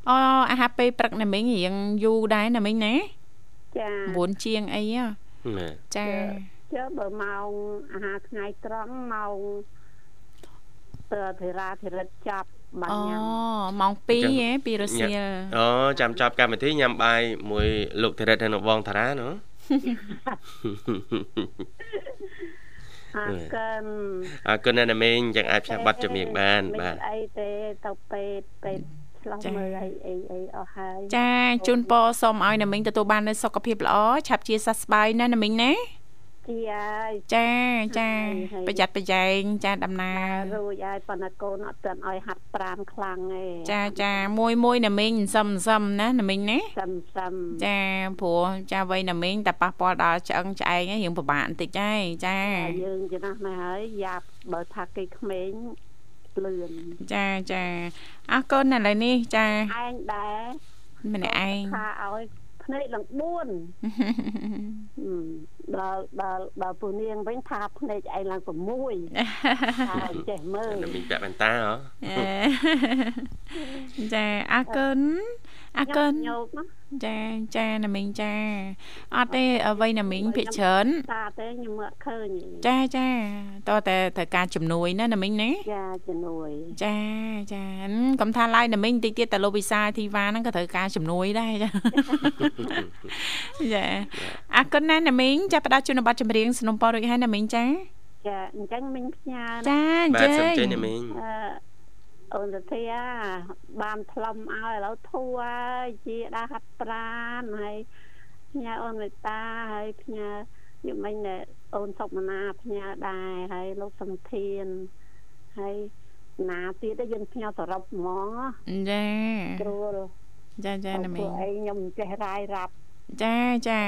អូអាហារពេលព្រឹកណាមីងរៀងយូរដែរណាមីងណាចា9ជាងអីហ៎បាទចាចុះបើម៉ោងអាហារថ្ងៃត្រង់ម៉ោងតើធិរាធិរិតចាប់បានអូញ៉ាំម៉ោង2ហ៎ពីរសៀលអូចាំចប់កម្មវិធីញ៉ាំបាយមួយលោកធីរិតហើយនៅបងតារាណូ អរគុណអរគុណណាស់ណាមីងចឹងអាចផ្សាយប័ណ្ណចម្រៀងបានបាទអីទេទៅពេទ្យពេទ្យឆ្លោះមើលអីអីអីអស់ហើយចាជូនពរសូមឲ្យណាមីងទទួលបាននូវសុខភាពល្អឆាប់ជាសះស្បើយណាណាមីងណា ជាហើយចាចាហើយប្រយ័ត្នប្រយែងចាដំណើររួចហើយប៉ុន្តែកូនអត់ទាន់ឲ្យហាត់ប្រាំខ្លាំងទេចាចាមួយមួយណាមីងសឹមសឹមណាណាមីងណាសឹមសឹមចាព្រោះចាវ័យណាមីងតែប៉ះពាល់ដល់ឆ្អឹងឆ្អែងហ្នឹងរៀងពិបាកបន្តិចហើយចាតែយើងចំណាស់ណាស់ហើយយ៉ាប់បើថាគេក្មេងលឿនចាចាអរគុណឥឡូវនេះចាឯងដែរម្នាក់ឯងថាឲ្យ ភ្នែកឡើង4ដល់ដល់ដល់ពូនាងវិញថាភ្នែកឯងឡើង6ថាចេះមើលណាមីងពាក់វ៉ែនតាហ៎ចាអរគុណ អរគុណញោកណាចាចាណាមីងចាអត់ទេអ្វីណាមីងភិកច្រើនតាទេខ្ញុំមើលឃើញចាចាតើតែត្រូវការជំនួយណាណាមីងណាចាជំនួយចាចាហឹមកុំថាឡើយណាមីងតិចទៀតតែលោកវិសាលធីវ៉ាហ្នឹងក៏ត្រូវការជំនួយដែរចាចាអរគុណណាស់ណាមីងចាផ្ដល់ជូនប័ណ្ណចម្រៀងสนុំពររួចហើយណាមីងចាចាអញ្ចឹងមិញផ្ញើណាចាអញ្បាទចឹសូមងជើញណាមីងអឺ អូនទៅធាបានផ្លុំឲ្យឥឡូវធូរហើយជាដើរហាត់ប្រានហើយផ្ញើអូនមេតាហើយផ្ញើខ្ញុំមិញណែអូនសុកមណាផ្ញើដែរហើយលោកសំធានហើយណាទៀតទៅយើងផ្ញើសរុបហ្មងចាគ្រួលចាចាណាមីព្រោះងអីខ្ញុំមិនចេះរាយរាប់ចាចា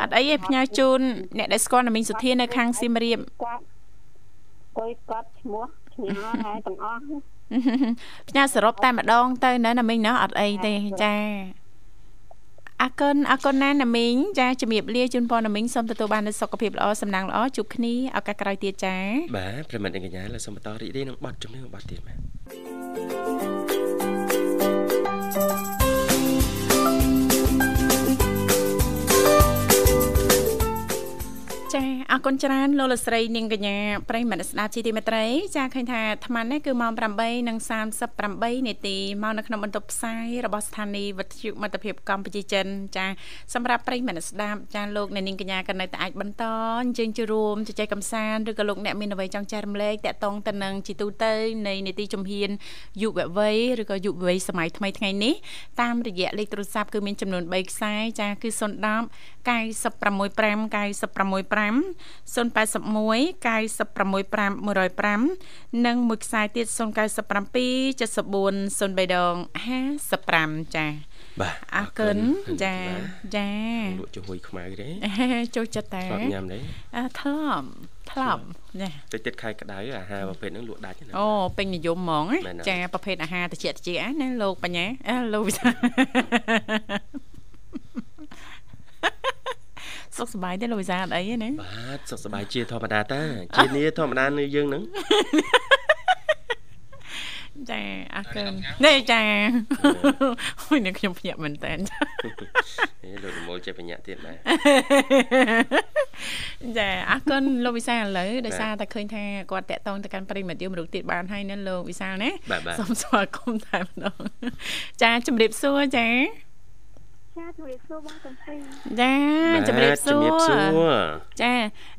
អត់អីទេផ្ញើជូនអ្នកដែលស្គាល់ណាមីងសុធានៅខាងសៀមរាបគាត់គួយគាត់ឈ្មោះឈ្មោះហើយទាំងអស់ ផ្ញើសរុបតែម្ដងទៅណាណាមីងណាអត់អីទេចាអរគុណអរគុណណាស់ណាមីងចាជំរាបលាជូនពរណាមីងសូមទទួលបាននូវសុខភាពល្អសំណាងល្អជួបគ្នាឱកាសក្រោយទៀតចាបាទប្រិមិត្តអ្នកកញ្ញាលើសូមបន្តរីករាយនឹងប័ណ្ណចម្រៀងប័ណ្ណទៀតបាទ ចាអរគុណច្រើនលោកលកស្រីនាងកញ្ញាប្រិយមិត្តស្ដាប់ជីទីមេត្រី ចាឃើញថាអាត្មានេះគឺម៉ោង8:38នាទីមកនៅក្នុងបន្ទប់ផ្សាយរបស់ស្ថានីយ៍វិទ្យុមិត្តភាពកម្ពុជាចិន ចាសម្រាប់ប្រិយមិត្តស្ដាប់ចាលោកអ្នកនាងកញ្ញាក៏នៅតែអាចបន្តអញ្ជើញចូលរួមជជែកកម្សាន្តឬក៏លោកអ្នកមានអ្វីចង់ចែករំលែកតាក់ទងទៅនឹងជីទូទៅនៃនីតិជំហានយុវវ័យឬក៏យុវវ័យសម័យថ្មីថ្ងៃនេះតាមរយៈលេខទូរស័ព្ទគឺមានចំនួន3ខ្សែចាគឺ010 965 965 081 965 105និងមួយខ្សែទៀត097 74 03ដង55ចាបាទអរគុណចាចាលក់ជួយខ្មៅទេចូលចិត្តតែធ្លាប់ញ៉ាំទេអើធ្លាប់ធ្លាប់ចាតិចតិចខែក្តៅអាហារប្រភេទហ្នឹងលក់ដាច់ណាអូពេញនិយមហ្មងមែនហើយចាប្រភេទអាហារតិចតិចណាលោកបញ្ញាអើលោកវិសា សុខសប្បាយទេលោកវិសាអត់អីទេណាបាទសុខសប្បាយជាធម្មតាតាជានីធម្មតានៅយើងហ្នឹងចចាអរគុណនេះចាអូយនេះខ្ញុំភ្ញាក់មែនតើហេលោកនិមលចេះបញ្ញាទៀតដែរចាអរគុណលោកវិសាលឥឡូវដោយសារតែឃើញថាគាត់តាក់ទងទៅកាន់ប្រិមត្តយើងមរុកទៀតបានហើយណាលោកវិសាលណាបាទបាទសូមស្វាគមន៍តែម្ដងចាជំរាបសួរចា ចាជំរាបសួរបងទាំងពីរចាជំរាបសួជំរាបសួររចា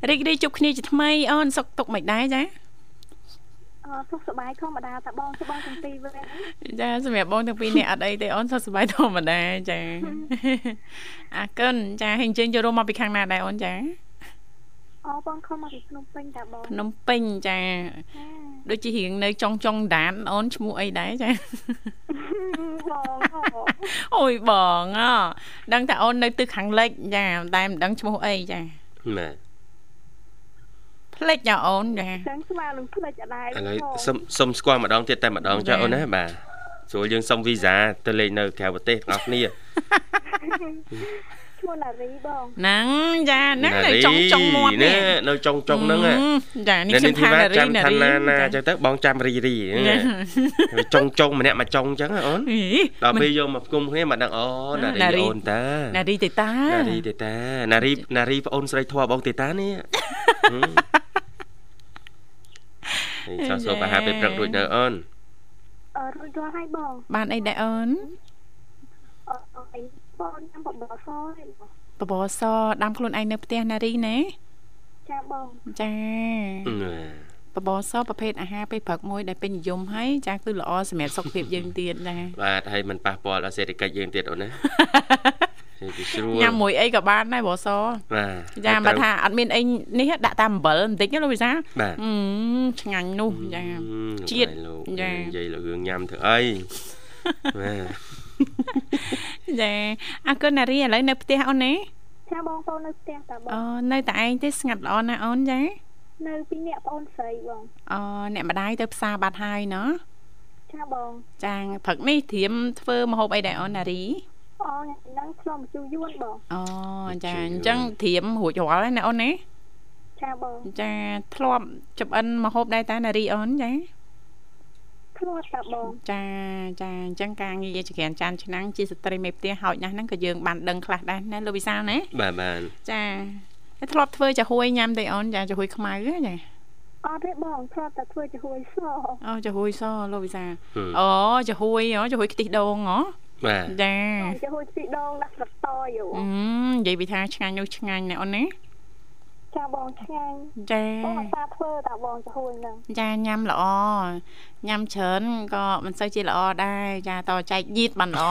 រីករាយជួបគ្នាជាថ្មីអូនសុខទុក្ខមិនដែរចាអឺសុខសប្បាយធម្មតាតាបងសុខបងទាំងពីរវិញចាសម្រាប់បងទាំងពីរនេះអត់អីទេអូនសុខសប្បាយធម្មតាចាអរគុណចាហើយអញ្ជើញចូលរួមមកពីខាងណាដែរអូនចាអូបងខំមកពីភ្នំពេញតាបងភ្នំពេញចាចាដូចជារៀងនៅចុងចុងដានអូនឈ្មោះអីដែរចាបង អូអូយបងអដឹងតែអូននៅទិសខាងលិចចាតែមិនដឹងឈ្មោះអីចាបាទផ្លេចចាអូនចាចឹងស្មាននឹងផ្លេចអត់ដែរឥឡូវសុំសុំស្គាល់ម្ដងទៀតតែម្ដងចុះអូនណាបាទស្រួលយើងសុំវីសាទៅលេងនៅក្រៅប្រទេសទាំងអស់គ្នា ឈ្មោះណារីបងហ្នឹងចាហ្នឹងនៅណារីចុងចុងមាត់នេះនៅចុងចុងហ្នឹងហ៎ចានេះខ្ញុំថាណារីចាំណាឋារីនណាណាអញ្ចឹងទៅបងចាំរីរីចុងចុងម្នាក់មកចុងអញ្ចឹងអូនអីដល់ពេលយកមកផ្គុំគ្នាមកដឹងអូណារីណារីអូនតាណារីទេតាណារីទេតាណារីណារីប្អូនស្រីធွာបងទេតានេះហឹមនេះចោះសូមអាហារពេលព្រឹករួចនៅអូនអឺរួចរាល់ហើយបងបានអីដែរអូនអឺ អីបងញ៉ាំបបរសហើយបងបបរសដាំខ្លួនឯងនៅផ្ទះណារីណាចាបងចាអឺបបរសប្រភេទអាហារពេលព្រឹកមួយដែលពេញនិយមហើយចាគឺល្អសម្រាប់សុខភាពយើងទៀតចាបាទហើយมันប៉ះពាល់ដល់សេដ្ឋកិច្ចយើងទៀតអូនណានេះវាស្រួលញ៉ាំមួយអីក៏បានដែរបបរសបាទចាបើថាអត់មានអីនេះដាក់តាមអំបិលបន្តិចណាលោកវិសាលបាទអឺឆ្ងាញ់នោះចាជាតិលោកចានិយាយលើរឿងញ៉ាំធ្វើអីបាទ ចាអរគុណណារីឥឡូវនៅផ្ទះអូនណាចាបងប្អូននៅផ្ទះតាបងអូនៅតែឯងទេស្ងាត់ល្អណាស់អូនចានៅពីរនាក់ប្អូនស្រីបងអូអ្នកម្ដាយទៅផ្សារបាត់ហើយណោះចាបងចាព្រឹកនេះត្រៀមធ្វើម្ហូបអីដែរអូនណារីអូញ៉ាំហ្នឹងឆ្លងជូរយួនបងអូចាអញ្ចឹងត្រៀមរួចរាល់ហើយណាអូនណាចាបងចាធ្លាប់ចម្អិនម្ហូបដែរតាណារីអូនចា ធ្លាប់តាបងចាចាអញ្ចឹងការងារជាក្រានចានឆ្នាំងជាស្ត្រីមេផ្ទះហោចណាស់ហ្នឹងក៏យើងបានដឹងខ្លះដែរណាលោកវិសាលណាបាទបាទចាហើយធ្លាប់ធ្វើចាហួយញ៉ាំទេអូនចាចាហួយខ្មៅហ៎ចាអត់ទេបងធ្លាប់តែធ្វើជាហួយសអូចាហួយសលោកវិសាលហឹមអូចាហួយអូចាហួយខ្ទិះដូងហ៎បាទចាជាហួយស៊ីដងដាក់ស្លឹកតយូអឺនិយាយពីថាឆ្ងាញ់នោះឆ្ងាញ់ណាអូនណា ចាបងឆ្ងាញ់ចាបងអត់តាធ្វើតាបងជាហួយហ្នឹងចាញ៉ាំល្អញ៉ាំច្រើនក៏មិនសូវជាល្អដែរចាតចែកញៀតបានល្អ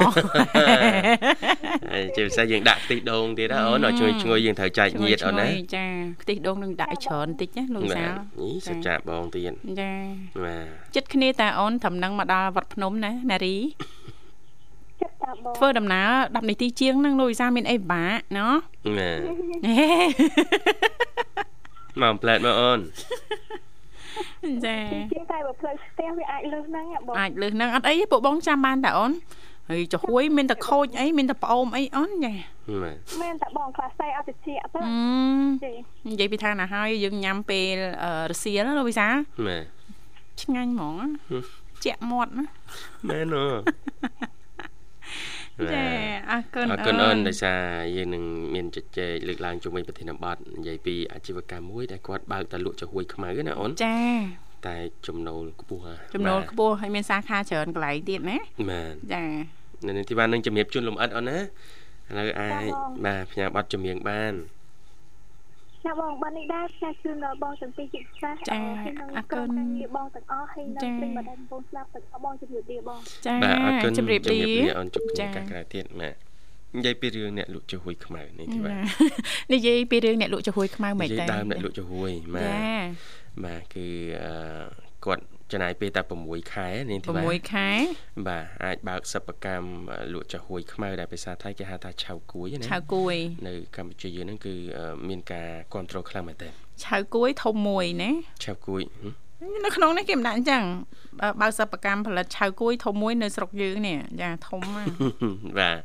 ហើយជាពិសេសយើងដាក់ខ្ទិះដូងទៀតណាអូនឲ្យជួយឈ្ងុយយើងត្រូវចែកញៀតអូនណាឈ្ងុយចាខ្ទិះដូងនឹងដាក់ឲ្យច្រើនបន្តិចណាលោកវិសាលនេះសច្ចាបងទៀតចាបាទចិត្តគ្នាតាអូនត្រឹមនឹងមកដល់វត្តភ្នំណាណារីចិត្តតាបង ធ្វើដំណើរ10នាទីជាងហ្នឹងលោកវិសាលមានអីពិបាកណោះបាទហេមកផ្លែតមកអូនចាជាងតែបើផ្លូវស្ទះវាអាចលើសហ្នឹងហ៎បងអាចលើសហ្នឹងអត់អីទេពួកបងចាំបានតាអូនហើយចុហួយមានតែខូចអីមានតែផ្អូមអីអូនចាបាទមែនតាបងខ្លះស្អីអត់តិចទៅអឺទេនិយាយពីថាណាហើយយើងញ៉ាំពេលអឺរសៀលណាលោកវិសាលបាទឆ្ងាញ់ហ្មងណាហឹមជាក់មាត់ណាមែនអូ ចាអរគុណអរគុណអូនដោយសារយើងនឹងមានជជែកលើកឡើងជុំវិញប្រធានបទនិយាយពីអាជីវកម្មមួយដែលគាត់បើកតែលក់ចាហួយខ្មៅណាអូនចាតែចំណូលខ្ពស់ហ่าចំណូលខ្ពស់ហើយមានសាខាច្រើនកន្លែងទៀតណាបាទចានៅនេះទីបាននឹងជំរាបជូនលំអិតអូនណាឥឡូវអាចបាទផ្ញើប័ណ្ណចម្រៀងបាន ចាបងបាននេះដែរផ្សាយជូនដល់បងទាំងពីរជាពិសេសហើយនឹងក្រុមការងារបងទាំងអស់ហើយនឹងព្រមបណ្ដាញបងស្ដាប់ទាំងអស់បងជំរាបលាបងចាបាទអរគុណជម្រាបលាអូនជប់គ្នាចាកាក្រៅទៀតបាទនិយាយពីរឿងអ្នកលក់ចាហួយខ្មៅនេះទីបាទនិយាយពីរឿងអ្នកលក់ចាហួយខ្មៅមិននិយាយទេដើមអ្នកលក់ចាហួយបាទចាបាទគឺអឺគាត់ ចំណាយពេលតែ6ខែនេះទីបាទ6ខែបាទអាចបើកសិប្បកម្មលក់ចាហួយខ្មៅដែលភាសាថៃគេហៅថាឆៅគួយណាឆៅគួយនៅកម្ពុជាយើងហ្នឹងគឺអឺមានការគ្រប់គ្រងខ្លាំងមែនទែនឆៅគួយធំមួយណាឆៅគួយហឹមនៅក្នុងនេះគេមិនដាក់អញ្ចឹងបើបើកសិប្បកម្មផលិតឆៅគួយធំមួយនៅស្រុកយើងនេះចាធំណាស់បាទ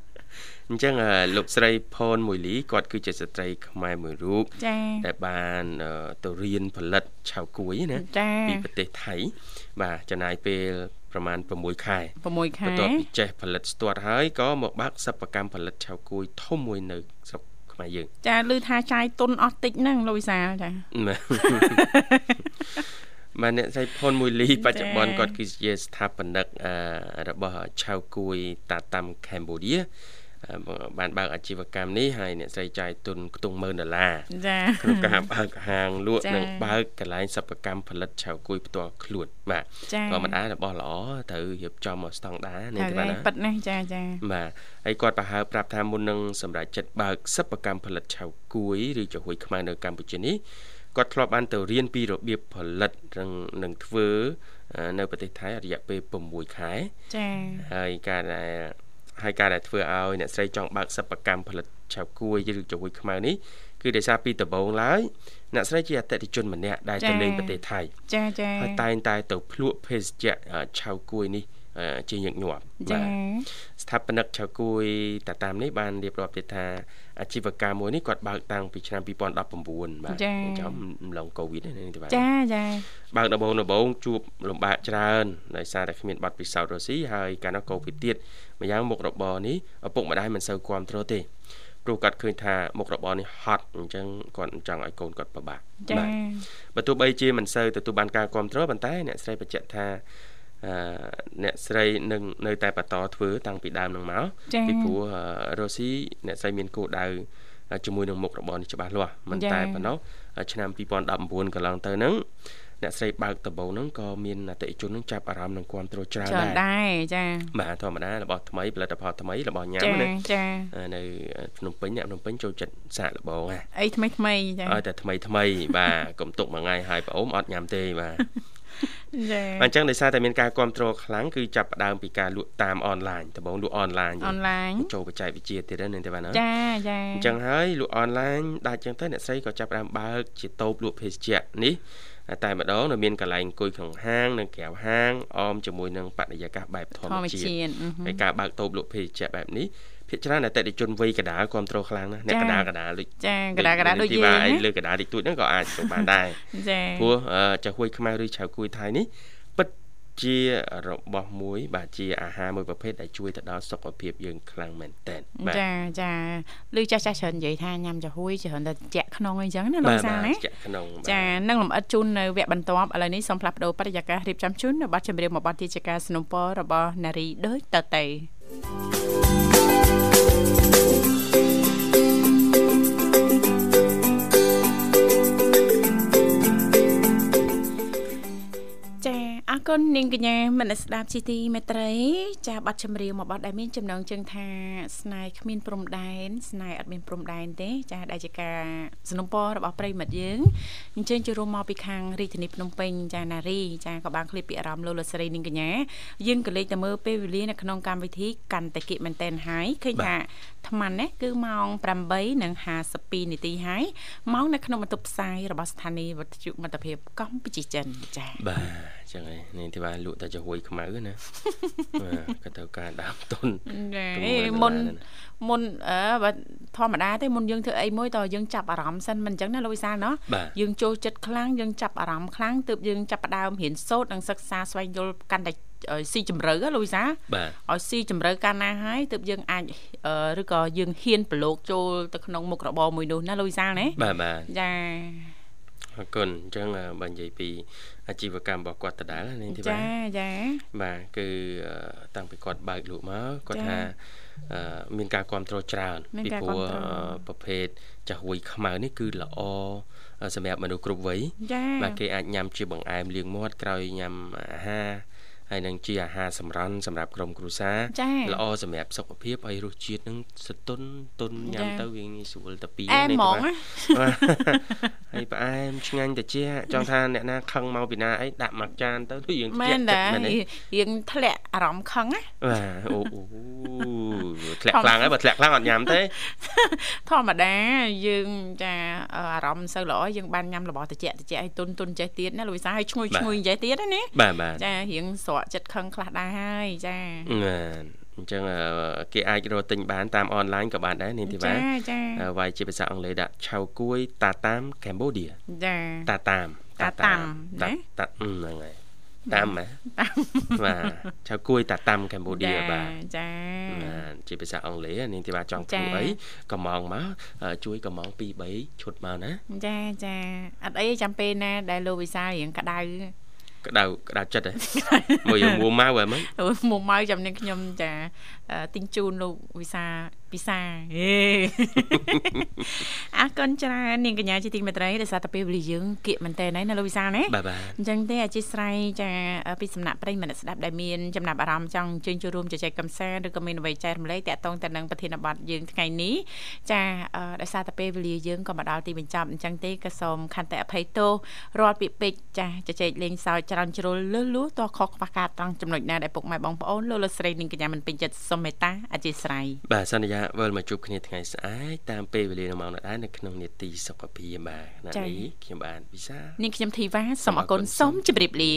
អញ្ចឹងអឺលោកស្រីផនមួយលីគាត់គឺជាស្ត្រីខ្មែរមួយរូបចាដែលបានអឺទៅរៀនផលិតឆៅគួយណាចាពីប្រទេសថៃ បាទចំណាយពេលប្រមាណ6ខែ6ខែបន្ទាប់ពីចេះផលិតស្ទាត់ហើយក៏មកបើកសិប្បកម្មផលិតឆៅគួយធំមួយនៅស្រុកខ្មែរយើងចាឮថាចាយទុនអស់តិចហ្នឹងលោកវិសាលចាបាទអ្នកស្រីផុនមួយលីបច្ចុប្បន្នចា៎គាត់គឺជាស្ថាបនិកអឺរបស់ឆៅគួយតាតាំកម្ពុជាអឺ បានបើកអាជីវកម្មនេះហើយអ្នកស្រីចាយទុនខ្ទង់10000ដុល្លារចាក្នុងការបើកហាងលក់ចា៎និងបើកកន្លែងសិប្បកម្មផលិតឆៅគួយផ្ទាល់ខ្លួនបាទចាក៏មិនដែររបស់ល្អត្រូវរៀបចំមកស្តង់ដារនេះហើយទេបាទណាប៉ិតណាស់ចាចាបាទហើយគាត់ប្រហែលប្រាប់ថាមុននឹងសម្រាប់ចិត្តបើកសិប្បកម្មផលិតឆៅគួយឬចំហួយខ្មែរនៅកម្ពុជានេះគាត់ធ្លាប់បានទៅរៀនពីរបៀបផលិតនិងនឹងធ្វើអឺនៅប្រទេសថៃរយៈពេល6ខែចាហើយការដែល ហើយការដែលធ្វើឲ្យអ្នកស្រីចង់បើកសិប្បកម្មផលិតឆៅគួយឬចំហួយខ្មែរនេះគឺដោយសារពីដំបូងឡើយអ្នកស្រីជាអតិថិជនម្នាក់ដែលទៅលេងប្រទេសថៃចាចាហើយតែងតែទៅភ្លក់ភេសជ្ជៈអឺឆៅគួយនេះអឺ ជាញឹកញាប់ចាស្ថាបនិកឆៅគួយតាតាមនេះបានរៀបរាប់ទៀតថាអាជីវកម្មមួយនេះគាត់បើកតាំងពីឆ្នាំ2019បាទចាំអំឡុងកូវីដនេះទេបាទចាចាបើកដំបូងដំបូងជួបលំបាកច្រើនដោយសារតែគ្មានប័ណ្ណពិសោធន៍រុស្ស៊ីហើយកាលនោះកូវីដទៀតម្យ៉ាងមុខរបរនេះឪពុកម្ដាយមិនសូវគ្រប់គ្រងទេព្រោះគាត់ឃើញថាមុខរបរនេះហត់អញ្ចឹងគាត់មិនចង់ឲ្យកូនគាត់ពិបាកចាបើទោះបីជាមិនសូវទទួលបានការគ្រប់គ្រងប៉ុន្តែអ្នកស្រីបញ្ជាក់ថា អឺអ្នកស្រីនឹងនៅតែបន្តធ្វើតាំងពីដើមនឹងមកចាពីព្រោះអឺរ៉ូស៊ីអ្នកស្រីមានគោលដៅជាមួយនឹងមុខរបរនេះច្បាស់លាស់មិនចា៎តែប៉ុណ្ណោះឆ្នាំ2019កន្លងទៅហ្នឹងអ្នកស្រីបើកដំបូងហ្នឹងក៏មានអតិថិជនហ្នឹងចាប់អារម្មណ៍នឹងគ្រប់គ្រងច្រើនច្រើនដែរដែរចាបាទធម្មតារបស់ថ្មីផលិតផលថ្មីរបស់ញ៉ាំចាណាចាអឺនៅភ្នំពេញអ្នកភ្នំពេញចូលចិត្តសាកល្បងណាអីថ្មីថ្មីចាឲ្យតែថ្មីថ្មីបាទកុំទុកមួយថ្ងៃហើយប្អូនអត់ញ៉ាំទេបាទ ចាអញ្ចឹងដោយសារតែមានការគ្រប់គ្រងខ្លាំងគឺចាប់ផ្ដើមពីការលក់តាមអនឡាញដំបូងលក់អនឡាញអនឡាញចូលបច្ចេកវិទ្យាទៀតហ្នឹងទេបាទណាចាចាអញ្ចឹងហើយលក់អនឡាញដាច់អញ្ចឹងទៅអ្នកស្រីក៏ចាប់ផ្ដើមបើកជាតូបលក់ភេសជ្ជៈនេះតែម្ដងនៅមានកន្លែងអង្គុយក្នុងហាងនិងក្រៅហាងអមជាមួយនឹងបរិយាកាសបែបធធម្មម្មជាតិជាតិអឺហឹមហើយការបើកតូបលក់ភេសជ្ជៈបែបនេះ ភាគច្រើនអតិថិជនវ័យកណ្ដាលគ្រប់គ្រងខ្លាំងណាស់អ្នកកណ្ដាលកណ្ដាលដូច ចាកដាកដាដូច ទី យើ បាទ ង ឯង ណា លើកណ្ដាលតិចតួចហ្នឹងក៏អាចចូលបានដែរ ចា ព្រោះអឺចាហួយខ្មែរឬឆៅគួយថៃនេះពិតជារបស់មួយ បាទជាអាហារមួយប្រភេទដែលជួយទៅដល់សុខភាពយើងខ្លាំងមែនតើបាទ ចាចាឮចាស់ចាស់ច្រើននិយាយថាញ៉ាំចាហួយច្រើនតែជាក់ក្នុងអីចឹងណាលោក បាទ សា បាទ ណា ជាក់ក្នុងបាទ ចានឹងលំអិតជូននៅវគ្គបន្ទាប់ឥឡូវនេះសូមផ្លាស់ប្ដូរបរិយាកាសរៀបចំជូននៅប័ណ្ណចម្រៀងមួយប័ណ្ណទីជាការสนับสนุนរបស់នារីដូចតទៅចា អរគុណនាងកញ្ញាមនស្សស្ដាប់ជីទីមេត្រី ចាប័ណ្ណចម្រៀងមួយប័ណ្ណដែលមានចំណងជើងថាស្នេហ៍គ្មានព្រំដែនស្នេហ៍អត់មានព្រំដែនទេ ចាដែលជាការสนับสนุนរបស់ប្រិមិត្តយើងអញ្ជើញចូលរួមមកពីខាងរាជធានីភ្នំពេញចាណារីចាក៏បានឃ្លីបពីអារម្មណ៍លោកលកស្រីនាងកញ្ញាយើងក៏លេចទៅមើលពេលវេលានៅក្នុងកម្មវិធីកាន់តែគិតមែនតែនហើយឃើញថា អាត្មានេះគឺម៉ោង8:52នាទីហើយម៉ោងនៅក្នុងបន្ទប់ផ្សាយរបស់ស្ថានីយ៍វិទ្យុមិត្តភាពកម្ពុជាចិនចាបាទអញ្ចឹងហើយនេះទីបាទលក់តែចាហួយខ្មៅណាបាទក៏ទៅការដើមទុនចាទៅអេមើលមុនទៅណាមុនអឺបើធម្មតាទេមុនយើងធ្វើអីមួយតើយើងចាប់អារម្មណ៍សិនមិនអញ្ចឹងណាលោកវិសាលណោះបាទយើងចូលចិត្តខ្លាំងយើងចាប់អារម្មណ៍ខ្លាំងទើបយើងចាប់ផ្ដើមរៀនសូត្រនិងសិក្សាស្វែងយល់កាន់តែឲ្យ ស៊ីជម្រៅហ៎លោកវិសាលបាទឲ្យស៊ីជម្រៅកាន់ណាហើយទើបយើងអាចអឺឬក៏យើងហ៊ានប្រឡូកចូលទៅក្នុងមុខរបរមួយនោះណាលោកវិសាលណាបាទបាទចាអរគុណអញ្ចឹងបើនិយាយពីអាជីវកម្មរបស់គាត់ដដែលនេះទីបាទចាចាបាទគឺអឺតាំងពីគាត់បើកលក់មកគាត់ចា៎ថាអឺមានការគ្រប់គ្រងច្រើនមានពីការព្រោះគាំទ្រអឺប្រភេទចាស់ហួយខ្មៅនេះគឺល្អសម្រាប់មនុស្សគ្រប់វ័យចាបាទគេអាចញ៉ាំជាបង្អែមលាងមាត់ក្រោយញ៉ាំអាហារ ហើយនឹងជាអាហារសម្រន់សម្រាប់ក្រុមគ្រួសារចាល្អសម្រាប់សុខភាពហើយរសជាតិនឹងសតុនទុនញ៉ាំចា៎ទៅវាងាយស្រួលទៅពីអែមហ្មងណាបាទហើយផ្អែមឆ្ងាញ់ត្រជាក់ចង់ថាអ្នកណាខឹងមកពីណាអីដាក់មកចានទៅទៅយើងមែជានក់តាចិត្តមែនទេរៀងធ្លាក់អារម្មណ៍ខឹងណាបាទអូអូធ្លាក់ខ្លាំងហើយបើធ្លាក់ខ្លាំងអត់ញ៉ាំទេធម្មតាយើងចាអារម្មណ៍មិនសូវល្អយើងបានញ៉ាំរបស់តិចតិចឲ្យទុនទុនចេះទៀតណាលោកវិសាហើយឈ្ងុយឈ្ងុយចេះទៀតណាបាទបាទចារៀងស្រក់ចិត្តខឹងខ្លះដែរហើយចាបាទអញ្ចឹងអឺគេអាចរកទិញបានតាមអនឡាញក៏បានដែរនេះទីបាចាចាអឺវាយជាភាសាអង់គ្លេសដាក់ឆៅគួយតាតាមកម្ពុជាចាតាតាមតាតាមណាតាតាអឺហ្នឹងហើយតាមហ៎បាទឆៅគួយតាតាមកម្ពុជាបាទចាបាទជាភាសាអង់គ្លេសនាងធីវ៉ាចង់ធ្វើអីកំងមកជួយកំង2 3ឈុតមកណាចាចាអត់អីចាំពេលណាដែលលោកវិសាលរៀងក្តៅ ក្តៅក្តៅចិត្តហ៎មួយមួម៉ៅហ៎មិនមុំមកចាំនាងខ្ញុំចាទិញជូនលោកវិសាពិសាហេអរគុណច្រើននាងកញ្ញាជាទីមេត្រីដោយសារតែពេលវេលាយើងគៀកមែនតើណាលោកវិសាណាបាទបាទអញ្ចឹងទេអធិស្ឋានចាពីសំណាក់ប្រិយមិត្តស្ដាប់ដែលមានចំណាប់អារម្មណ៍ចង់ជើញចូលរួមជជែកកំសាន្តឬក៏មានអ្វីចែករំលែកតាក់ទងទៅនឹងប្រធានបទយើងថ្ងៃនេះចាដោយសារតែពេលវេលាយើងក៏មកដល់ទីបញ្ចប់អញ្ចឹងទេក៏សូមខន្តិអភ័យទោសរាល់ពាក្យពេចន៍ចាជជែកលេងសើចច្រើនជ្រុលលឺលួតោះខុសខ្វះការត្រង់ចំណុចណាដែលពុកម៉ែបងប្អូនលោកលោកស្រីនិងកញ្ញាមិនពេញចិត្តសូមមេត្តាអធិស្ឋានបាទសន្យាវិលមកជួបគ្នាថ្ងៃស្អែកតាមពេលវេលានៅម៉ោងដដែលនៅក្នុងនេតិសុខភាពបាទណានេះខ្ញុំបានវិសានាងខ្ញុំធីវ៉ាសូមអរគុណសូមជម្រាបលា